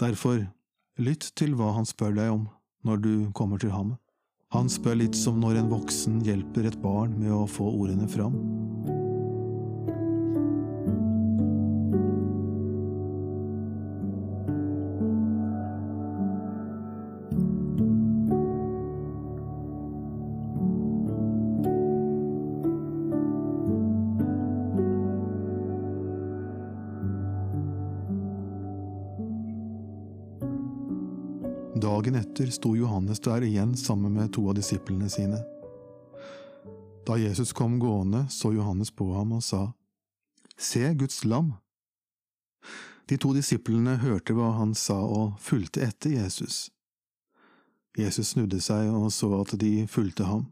Derfor, lytt til hva han spør deg om når du kommer til ham. Han spør litt som når en voksen hjelper et barn med å få ordene fram. Dagen etter sto Johannes der igjen sammen med to av disiplene sine. Da Jesus kom gående, så Johannes på ham og sa, Se Guds lam! De to disiplene hørte hva han sa og fulgte etter Jesus. Jesus snudde seg og så at de fulgte ham.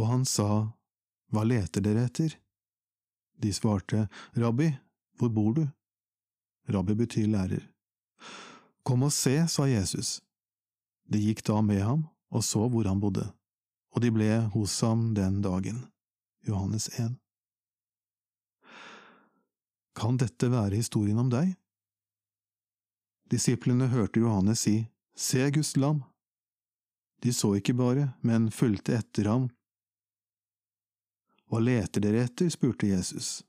Og han sa, Hva leter dere etter? De svarte, Rabbi, hvor bor du? Rabbi betyr lærer. Kom og se, sa Jesus. De gikk da med ham og så hvor han bodde, og de ble hos ham den dagen. Johannes 1. Kan dette være historien om deg? Disiplene hørte Johannes si, Se Guds lam! De så ikke bare, men fulgte etter ham. Hva leter dere etter? spurte Jesus.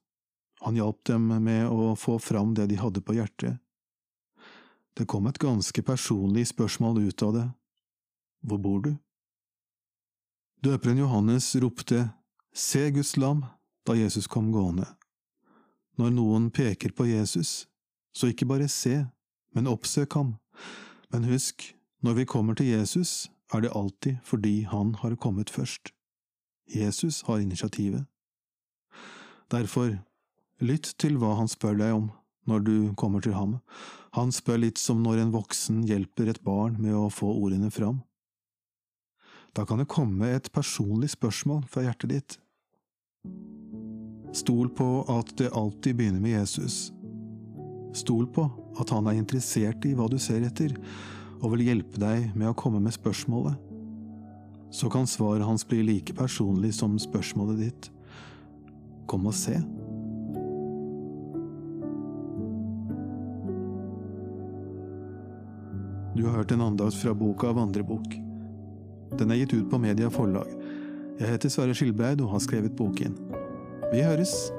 Han hjalp dem med å få fram det de hadde på hjertet. Det kom et ganske personlig spørsmål ut av det. Hvor bor du? Døperen Johannes ropte Se Guds lam da Jesus kom gående. Når noen peker på Jesus, så ikke bare se, men oppsøk ham. Men husk, når vi kommer til Jesus, er det alltid fordi han har kommet først. Jesus har initiativet. Derfor, lytt til hva han spør deg om når du kommer til ham. Han spør litt som når en voksen hjelper et barn med å få ordene fram. Da kan det komme et personlig spørsmål fra hjertet ditt. Stol på at det alltid begynner med Jesus. Stol på at han er interessert i hva du ser etter, og vil hjelpe deg med å komme med spørsmålet. Så kan svaret hans bli like personlig som spørsmålet ditt. Kom og se. Du har hørt en andakt fra boka Vandrebok. Den er gitt ut på Media Forlag. Jeg heter Sverre Skilbreid og har skrevet boken. Vi høres!